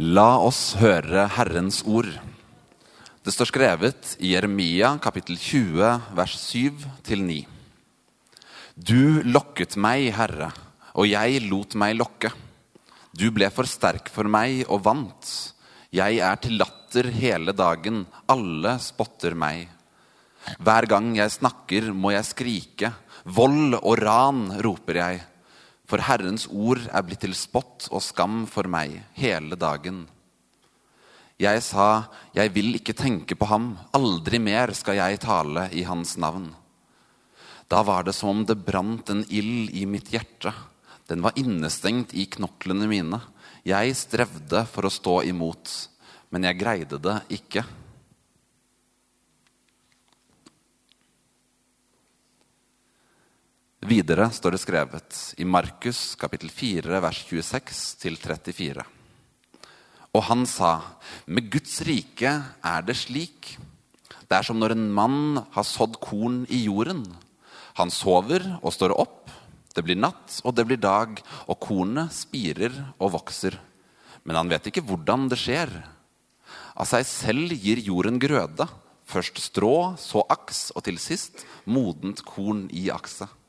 La oss høre Herrens ord. Det står skrevet i Jeremia kapittel 20 vers 7-9. Du lokket meg, Herre, og jeg lot meg lokke. Du ble for sterk for meg og vant. Jeg er til latter hele dagen, alle spotter meg. Hver gang jeg snakker, må jeg skrike. Vold og ran, roper jeg. For Herrens ord er blitt til spott og skam for meg hele dagen. Jeg sa, jeg vil ikke tenke på ham, aldri mer skal jeg tale i hans navn. Da var det som om det brant en ild i mitt hjerte. Den var innestengt i knoklene mine. Jeg strevde for å stå imot, men jeg greide det ikke. Videre står det skrevet i Markus kapittel 4 vers 26 34. Og han sa, med Guds rike er det slik. Det er som når en mann har sådd korn i jorden. Han sover og står opp. Det blir natt, og det blir dag, og kornet spirer og vokser. Men han vet ikke hvordan det skjer. Av seg selv gir jorden grøde. Først strå, så aks, og til sist modent korn i akset.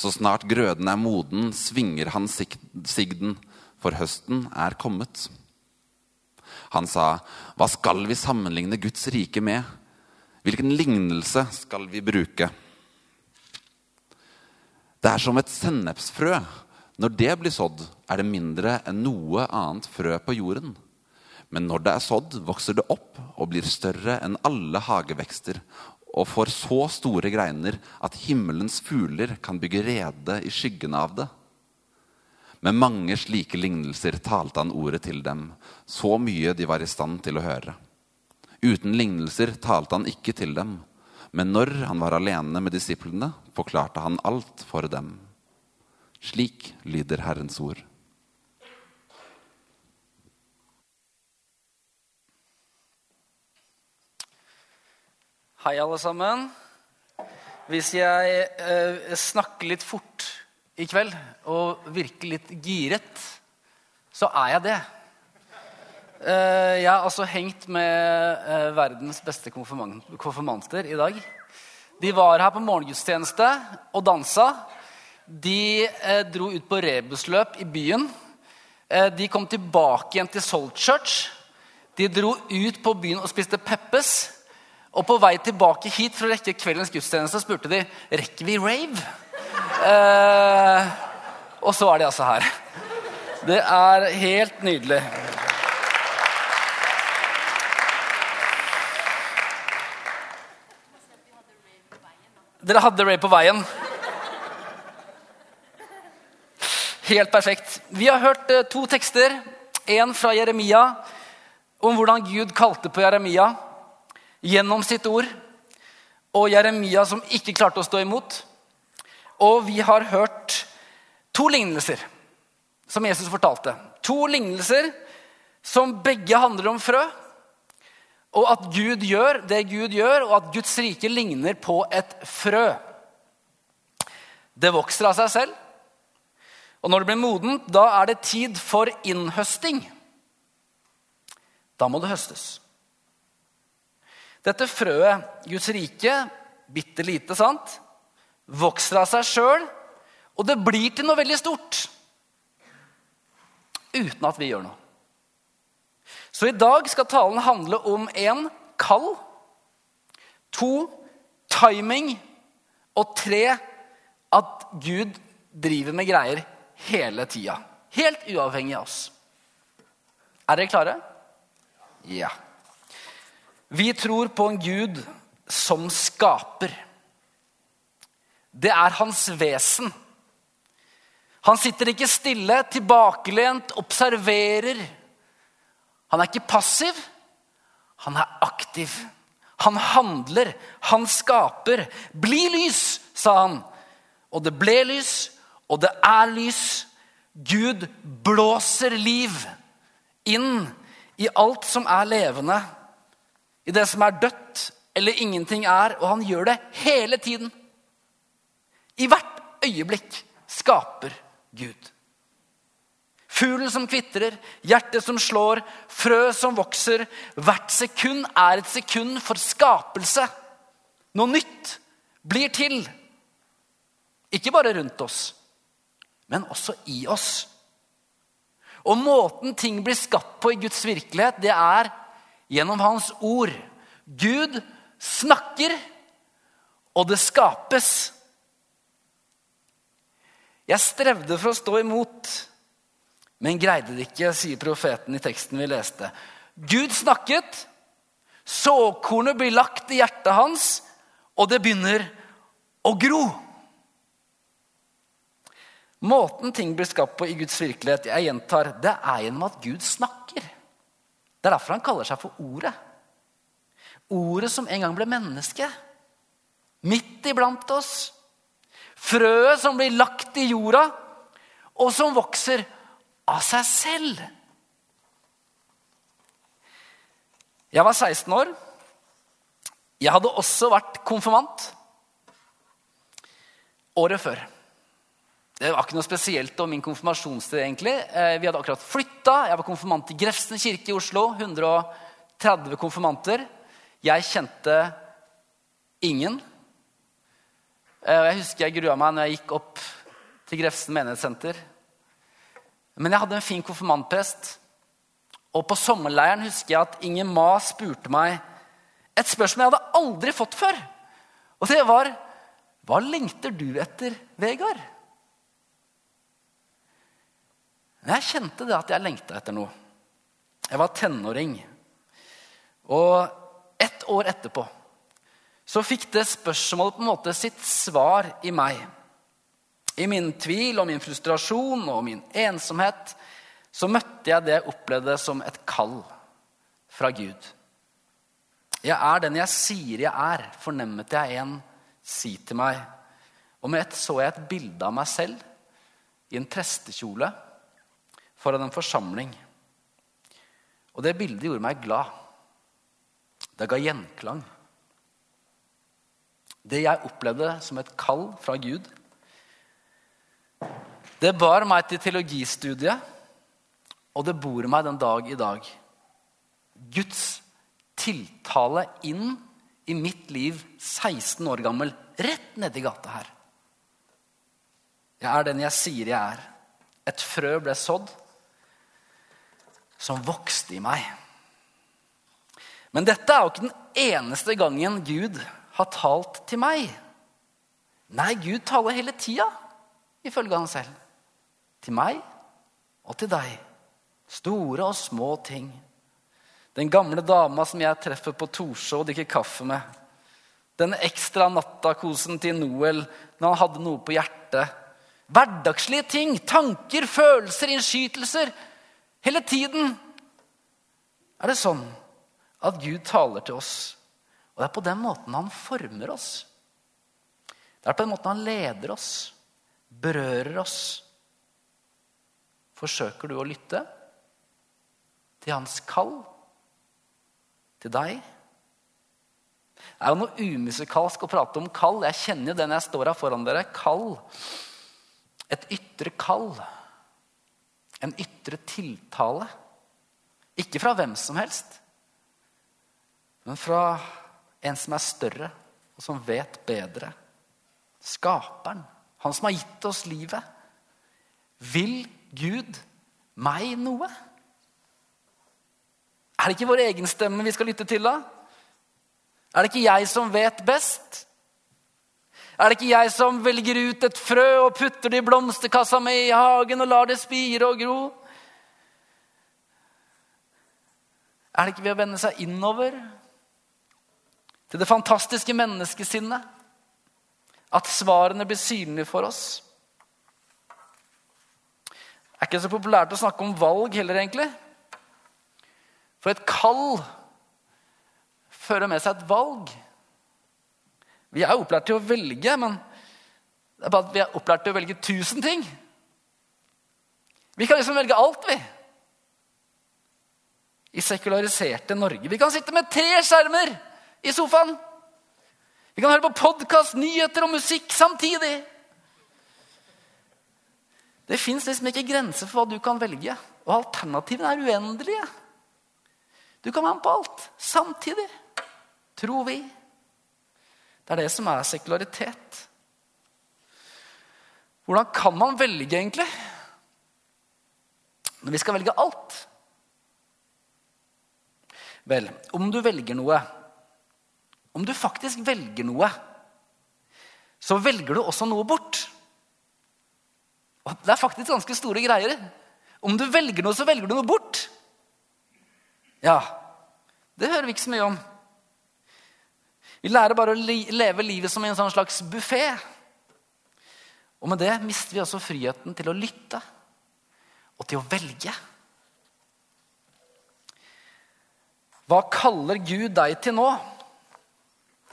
Så snart grøden er moden, svinger han sigden, for høsten er kommet. Han sa, 'Hva skal vi sammenligne Guds rike med?' 'Hvilken lignelse skal vi bruke?' Det er som et sennepsfrø. Når det blir sådd, er det mindre enn noe annet frø på jorden. Men når det er sådd, vokser det opp og blir større enn alle hagevekster og får så store greiner at himmelens fugler kan bygge rede i skyggen av det. Med mange slike lignelser talte han ordet til dem, så mye de var i stand til å høre. Uten lignelser talte han ikke til dem, men når han var alene med disiplene, forklarte han alt for dem. Slik lyder Herrens ord. Hei, alle sammen. Hvis jeg eh, snakker litt fort i kveld og virker litt giret, så er jeg det. Eh, jeg har altså hengt med eh, verdens beste konfirmanter i dag. De var her på morgengudstjeneste og dansa. De eh, dro ut på rebusløp i byen. Eh, de kom tilbake igjen til Salt Church. De dro ut på byen og spiste Peppes. Og på vei tilbake hit for å rekke kveldens gudstjeneste spurte de rekker vi rave. Eh, og så er de altså her. Det er helt nydelig. Dere hadde rave på veien. Helt perfekt. Vi har hørt eh, to tekster. En fra Jeremia om hvordan Gud kalte på Jeremia gjennom sitt ord. Og Jeremia som ikke klarte å stå imot. Og vi har hørt to lignelser som Jesus fortalte. To lignelser som begge handler om frø. Og at Gud gjør det Gud gjør, og at Guds rike ligner på et frø. Det vokser av seg selv. Og når det blir modent, da er det tid for innhøsting. Da må det høstes. Dette frøet, Guds rike, bitte lite, sant? Vokser av seg sjøl, og det blir til noe veldig stort. Uten at vi gjør noe. Så i dag skal talen handle om én kall, to timing og tre at Gud driver med greier hele tida. Helt uavhengig av oss. Er dere klare? Ja. Vi tror på en Gud som skaper. Det er hans vesen. Han sitter ikke stille, tilbakelent, observerer. Han er ikke passiv, han er aktiv. Han handler, han skaper. Bli lys, sa han. Og det ble lys, og det er lys. Gud blåser liv inn i alt som er levende i det som er dødt eller ingenting er, og han gjør det hele tiden. I hvert øyeblikk skaper Gud. Fuglen som kvitrer, hjertet som slår, frø som vokser. Hvert sekund er et sekund for skapelse. Noe nytt blir til. Ikke bare rundt oss, men også i oss. Og måten ting blir skapt på i Guds virkelighet, det er gjennom Hans ord. Gud snakker, og det skapes. Jeg strevde for å stå imot men greide det ikke, sier profeten i teksten vi leste. Gud snakket, såkornet blir lagt i hjertet hans, og det begynner å gro. Måten ting blir skapt på i Guds virkelighet, jeg gjentar, det er gjennom at Gud snakker. Det er derfor han kaller seg for Ordet. Ordet som en gang ble menneske. Midt iblant oss. Frøet som blir lagt i jorda, og som vokser av seg selv. Jeg var 16 år. Jeg hadde også vært konfirmant året før. Det var ikke noe spesielt om min konfirmasjonstid. egentlig. Eh, vi hadde akkurat flytta. Jeg var konfirmant i Grefsen kirke i Oslo. 130 konfirmanter. Jeg kjente ingen. Og jeg husker jeg grua meg når jeg gikk opp til Grefsen menighetssenter. Men jeg hadde en fin konfirmantprest. Og på sommerleiren husker jeg at Inger Ma spurte meg et spørsmål jeg hadde aldri fått før. Og det var Hva lengter du etter, Vegard? Jeg kjente det at jeg lengta etter noe. Jeg var tenåring. Og ett år etterpå så fikk det spørsmålet på en måte sitt svar i meg. I min tvil og min frustrasjon og min ensomhet så møtte jeg det jeg opplevde som et kall fra Gud. Jeg er den jeg sier jeg er, fornemmet jeg en si til meg. Og med ett så jeg et bilde av meg selv i en prestekjole foran en forsamling. Og det bildet gjorde meg glad. Det ga gjenklang. Det jeg opplevde som et kall fra Gud, det bar meg til teologistudiet, og det bor meg den dag i dag. Guds tiltale inn i mitt liv 16 år gammel, rett nedi gata her. Jeg er den jeg sier jeg er. Et frø ble sådd som vokste i meg. Men dette er jo ikke den eneste gangen Gud har talt til meg. Nei, Gud taler hele tida, ifølge han selv til meg og til deg. Store og små ting. Den gamle dama som jeg treffer på Torshov og drikker kaffe med. Den ekstra nattakosen til Noel når han hadde noe på hjertet. Hverdagslige ting, tanker, følelser, innskytelser. Hele tiden er det sånn at Gud taler til oss. Og det er på den måten han former oss. Det er på den måten han leder oss, berører oss Forsøker du å lytte til hans kall? Til deg? Det er jo noe umusikalsk å prate om kall. Jeg kjenner jo den jeg står her foran dere. Kall. Et ytre kall. En ytre tiltale. Ikke fra hvem som helst, men fra en som er større, og som vet bedre. Skaperen. Han som har gitt oss livet. Vil Gud meg noe? Er det ikke vår egen stemme vi skal lytte til, da? Er det ikke jeg som vet best? Er det ikke jeg som velger ut et frø og putter det i blomsterkassa mi i hagen og lar det spire og gro? Er det ikke ved å vende seg innover til det fantastiske menneskesinnet at svarene blir synlige for oss? Det er ikke så populært å snakke om valg heller, egentlig. For et kall fører med seg et valg. Vi er opplært til å velge, men det er bare at vi er opplært til å velge tusen ting. Vi kan liksom velge alt, vi. I sekulariserte Norge. Vi kan sitte med tre skjermer i sofaen. Vi kan høre på podkast, nyheter og musikk samtidig. Det fins liksom ikke grenser for hva du kan velge. Og alternativene er uendelige. Du kan være med på alt samtidig, tror vi. Det er det som er sekularitet. Hvordan kan man velge, egentlig? Når vi skal velge alt? Vel, om du velger noe Om du faktisk velger noe, så velger du også noe bort. Og det er faktisk ganske store greier. Om du velger noe, så velger du noe bort. Ja, det hører vi ikke så mye om. Vi lærer bare å leve livet som en sånn slags buffé. Og med det mister vi også friheten til å lytte og til å velge. Hva kaller Gud deg til nå?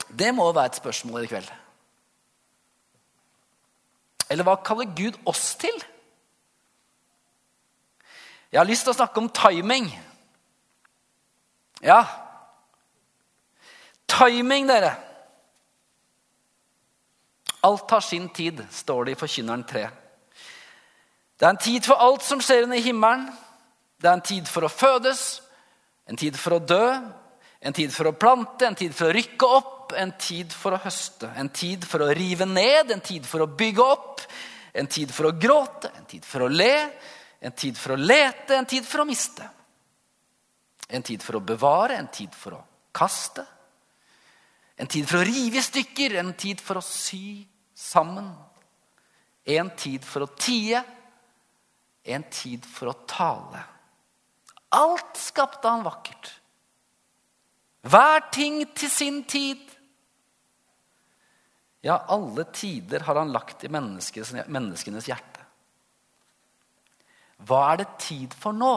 Det må være et spørsmål i kveld. Eller hva kaller Gud oss til? Jeg har lyst til å snakke om timing. Ja. Timing, dere. Alt har sin tid, står det i Forkynneren 3. Det er en tid for alt som skjer under himmelen. Det er en tid for å fødes, en tid for å dø, en tid for å plante, en tid for å rykke opp, en tid for å høste. En tid for å rive ned, en tid for å bygge opp, en tid for å gråte, en tid for å le, en tid for å lete, en tid for å miste. En tid for å bevare, en tid for å kaste. En tid for å rive i stykker, en tid for å sy sammen. En tid for å tie, en tid for å tale. Alt skapte han vakkert. Hver ting til sin tid. Ja, alle tider har han lagt i menneskenes hjerte. Hva er det tid for nå?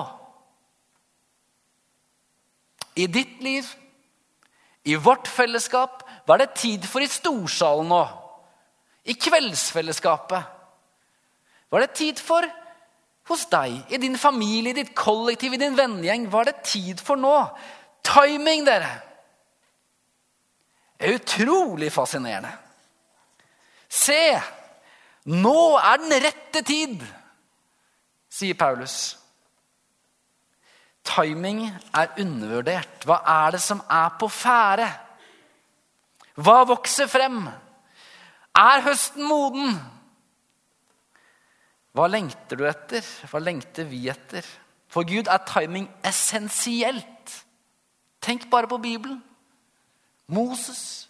I ditt liv, i vårt fellesskap, hva er det tid for i storsalen nå? I kveldsfellesskapet? Hva er det tid for hos deg, i din familie, i ditt kollektiv, i din vennegjeng? Er det tid for nå? Timing, dere! Det er utrolig fascinerende. Se, nå er den rette tid, sier Paulus. Timing er undervurdert. Hva er det som er på ferde? Hva vokser frem? Er høsten moden? Hva lengter du etter? Hva lengter vi etter? For Gud er timing essensielt. Tenk bare på Bibelen. Moses,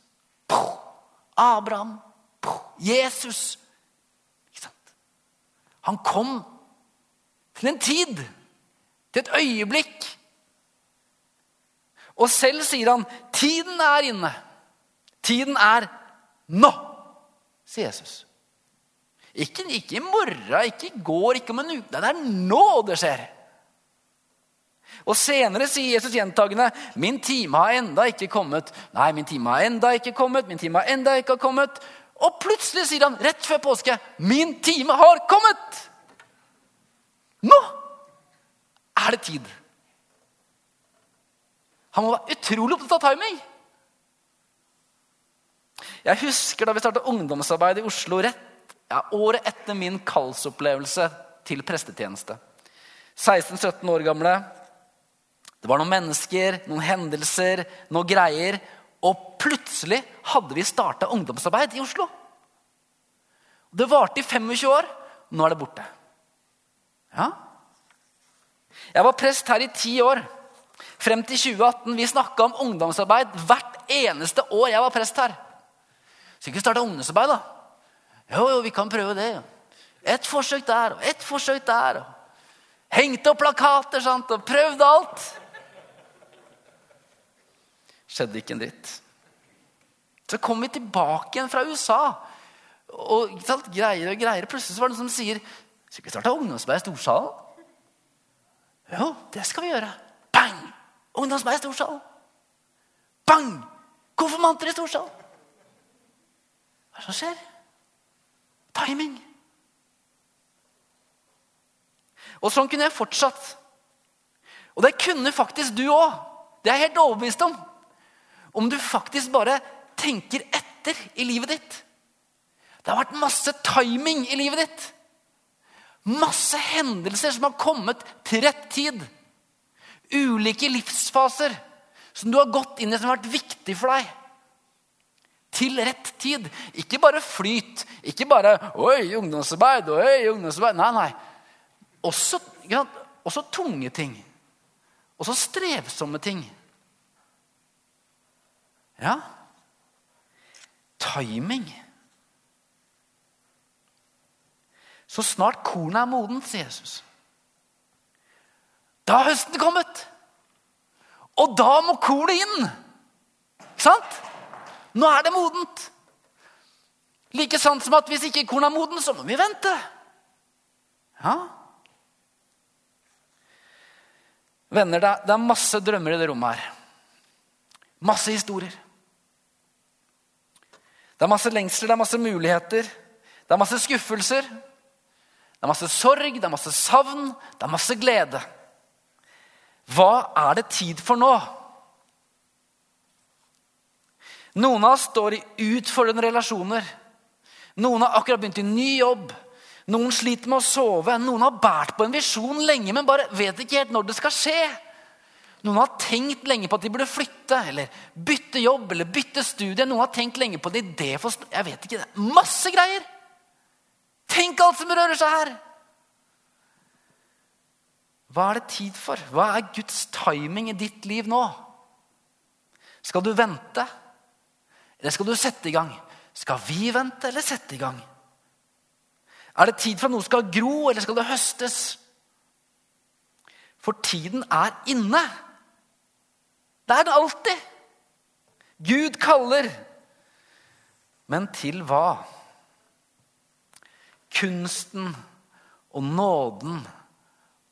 Abraham, Jesus. Han kom til en tid, til et øyeblikk. Og selv sier han, 'Tiden er inne'. Tiden er nå, sier Jesus. Ikke, ikke, i morgen, ikke i går, ikke om en uke. Det er nå det skjer. Og Senere sier Jesus gjentagende, 'Min time har enda ikke kommet.' Nei, min time har enda ikke kommet, min time har enda ikke kommet. Og plutselig sier han rett før påske, 'Min time har kommet'. Nå er det tid. Han må være utrolig opptatt av timing. Jeg husker da vi startet ungdomsarbeid i Oslo rett ja, året etter min kallsopplevelse til prestetjeneste. 16-17 år gamle. Det var noen mennesker, noen hendelser, noen greier. Og plutselig hadde vi starta ungdomsarbeid i Oslo. Det varte i 25 år. Nå er det borte. Ja. Jeg var prest her i ti år. Frem til 2018. Vi snakka om ungdomsarbeid hvert eneste år jeg var prest her. Så ikke starte ungdomsarbeid, da. Jo, jo, vi kan prøve det. Ett forsøk der og ett forsøk der. Hengte opp plakater sant? og prøvde alt. Skjedde ikke en dritt. Så kom vi tilbake igjen fra USA. Og sant, greier og greier. Plutselig så var det noen som sier Skal vi starte ungdomsarbeid i Storsalen? Jo, det skal vi gjøre. Bang! Ungdomsarbeid i Storsalen. Bang! Konfirmanter i Storsalen. Hva er det som skjer? Timing. Og sånn kunne jeg fortsatt. Og det kunne faktisk du òg. Det er jeg helt overbevist om. Om du faktisk bare tenker etter i livet ditt. Det har vært masse timing i livet ditt. Masse hendelser som har kommet til rett tid. Ulike livsfaser som du har gått inn i, som har vært viktig for deg. Til rett tid. Ikke bare flyt. Ikke bare 'oi, ungdomsarbeid', oi, ungdomsarbeid. Nei, nei. Også, ja, også tunge ting. Også strevsomme ting. Ja. Timing. Så snart kornet er modent, sier Jesus. Da har høsten kommet. Og da må kornet inn. Sant? Nå er det modent. Like sant som at hvis ikke kornet er modent, så må vi vente. Ja. Venner, det er masse drømmer i det rommet her. Masse historier. Det er masse lengsler, det er masse muligheter, det er masse skuffelser. Det er masse sorg, det er masse savn, det er masse glede. Hva er det tid for nå? Noen av oss står i utfordrende relasjoner. Noen har akkurat begynt i ny jobb. Noen sliter med å sove. Noen har båret på en visjon lenge, men bare vet ikke helt når det skal skje. Noen har tenkt lenge på at de burde flytte eller bytte jobb eller bytte studie. Noen har tenkt lenge på en idé for Jeg vet ikke. Masse greier! Tenk alt som rører seg her! Hva er det tid for? Hva er Guds timing i ditt liv nå? Skal du vente, eller skal du sette i gang? Skal vi vente eller sette i gang? Er det tid for at noe skal gro, eller skal det høstes? For tiden er inne. Det er det alltid. Gud kaller. Men til hva? Kunsten og nåden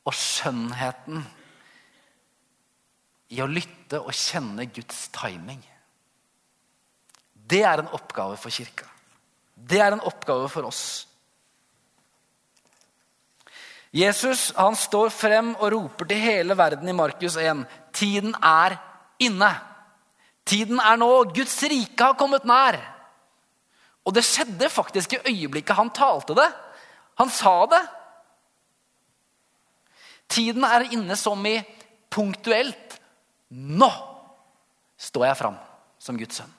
og skjønnheten i å lytte og kjenne Guds timing. Det er en oppgave for kirka. Det er en oppgave for oss. Jesus han står frem og roper til hele verden i Markus 1. Tiden er inne. Tiden er nå. Guds rike har kommet nær. Og det skjedde faktisk i øyeblikket han talte det. Han sa det. Tiden er inne som i punktuelt. Nå står jeg fram som Guds sønn.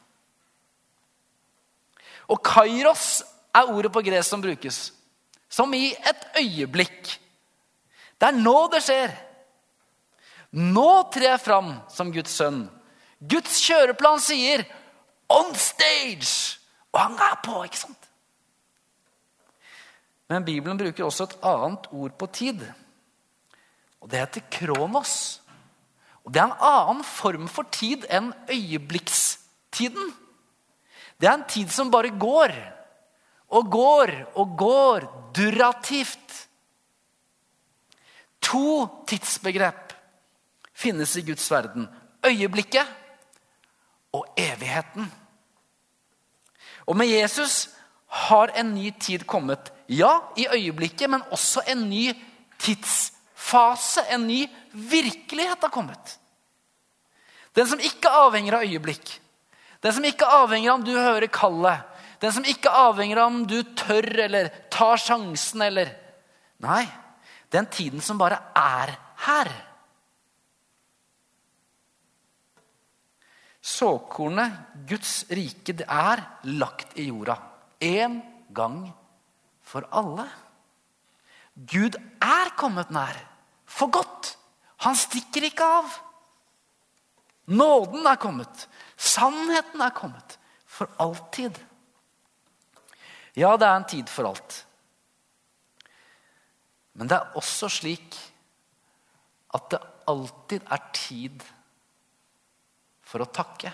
Og kairos er ordet på gresk som brukes. Som i et øyeblikk. Det er nå det skjer. Nå trer jeg fram som Guds sønn. Guds kjøreplan sier 'on stage'. Og han er på, ikke sant? Men Bibelen bruker også et annet ord på tid. Og det heter kronos. Og Det er en annen form for tid enn øyeblikkstiden. Det er en tid som bare går og går og går durativt. To tidsbegrep finnes i Guds verden. Øyeblikket og evigheten. Og med Jesus har en ny tid kommet. Ja, i øyeblikket, men også en ny tidsfase. En ny virkelighet har kommet. Den som ikke avhenger av øyeblikk. Den som ikke avhenger av om du hører kallet. Den som ikke avhenger av om du tør eller tar sjansen eller Nei, den tiden som bare er her. Såkornet, Guds rike, det er lagt i jorda. En gang for alle. Gud er kommet nær. For godt. Han stikker ikke av. Nåden er kommet. Sannheten er kommet. For alltid. Ja, det er en tid for alt. Men det er også slik at det alltid er tid for å takke.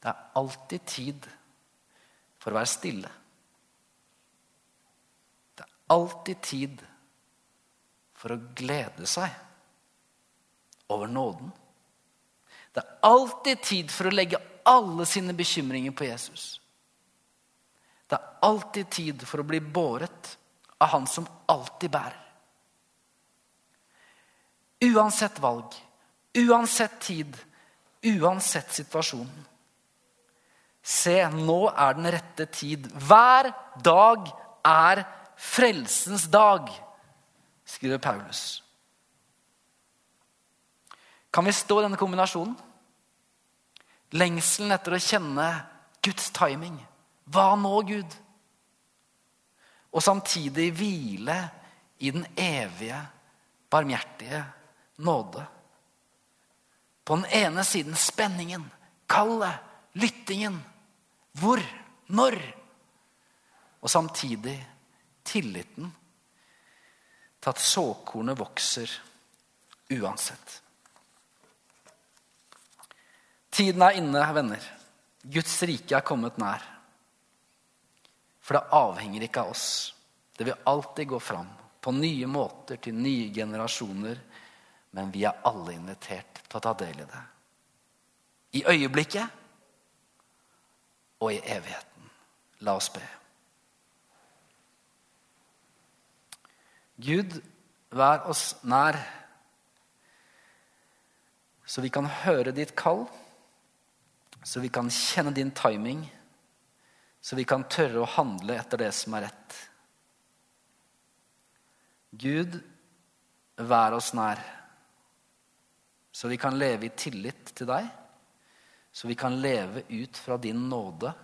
Det er alltid tid for å være stille. Det er alltid tid for å glede seg over nåden. Det er alltid tid for å legge alle sine bekymringer på Jesus. Det er alltid tid for å bli båret av Han som alltid bærer. Uansett valg, uansett tid, uansett situasjon. Se, nå er den rette tid. Hver dag er frelsens dag, skriver Paulus. Kan vi stå i denne kombinasjonen? Lengselen etter å kjenne Guds timing. Hva nå, Gud? Og samtidig hvile i den evige, barmhjertige nåde. På den ene siden spenningen, kallet, lyttingen. Hvor? Når? Og samtidig tilliten til at såkornet vokser uansett. Tiden er inne, venner. Guds rike er kommet nær. For det avhenger ikke av oss. Det vil alltid gå fram på nye måter til nye generasjoner. Men vi er alle invitert til å ta del i det. I øyeblikket og i evigheten. La oss be. Gud, vær oss nær, så vi kan høre ditt kall så vi kan kjenne din timing, så vi kan tørre å handle etter det som er rett. Gud, vær oss nær, så vi kan leve i tillit til deg, så vi kan leve ut fra din nåde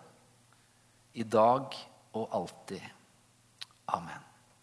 i dag og alltid. Amen.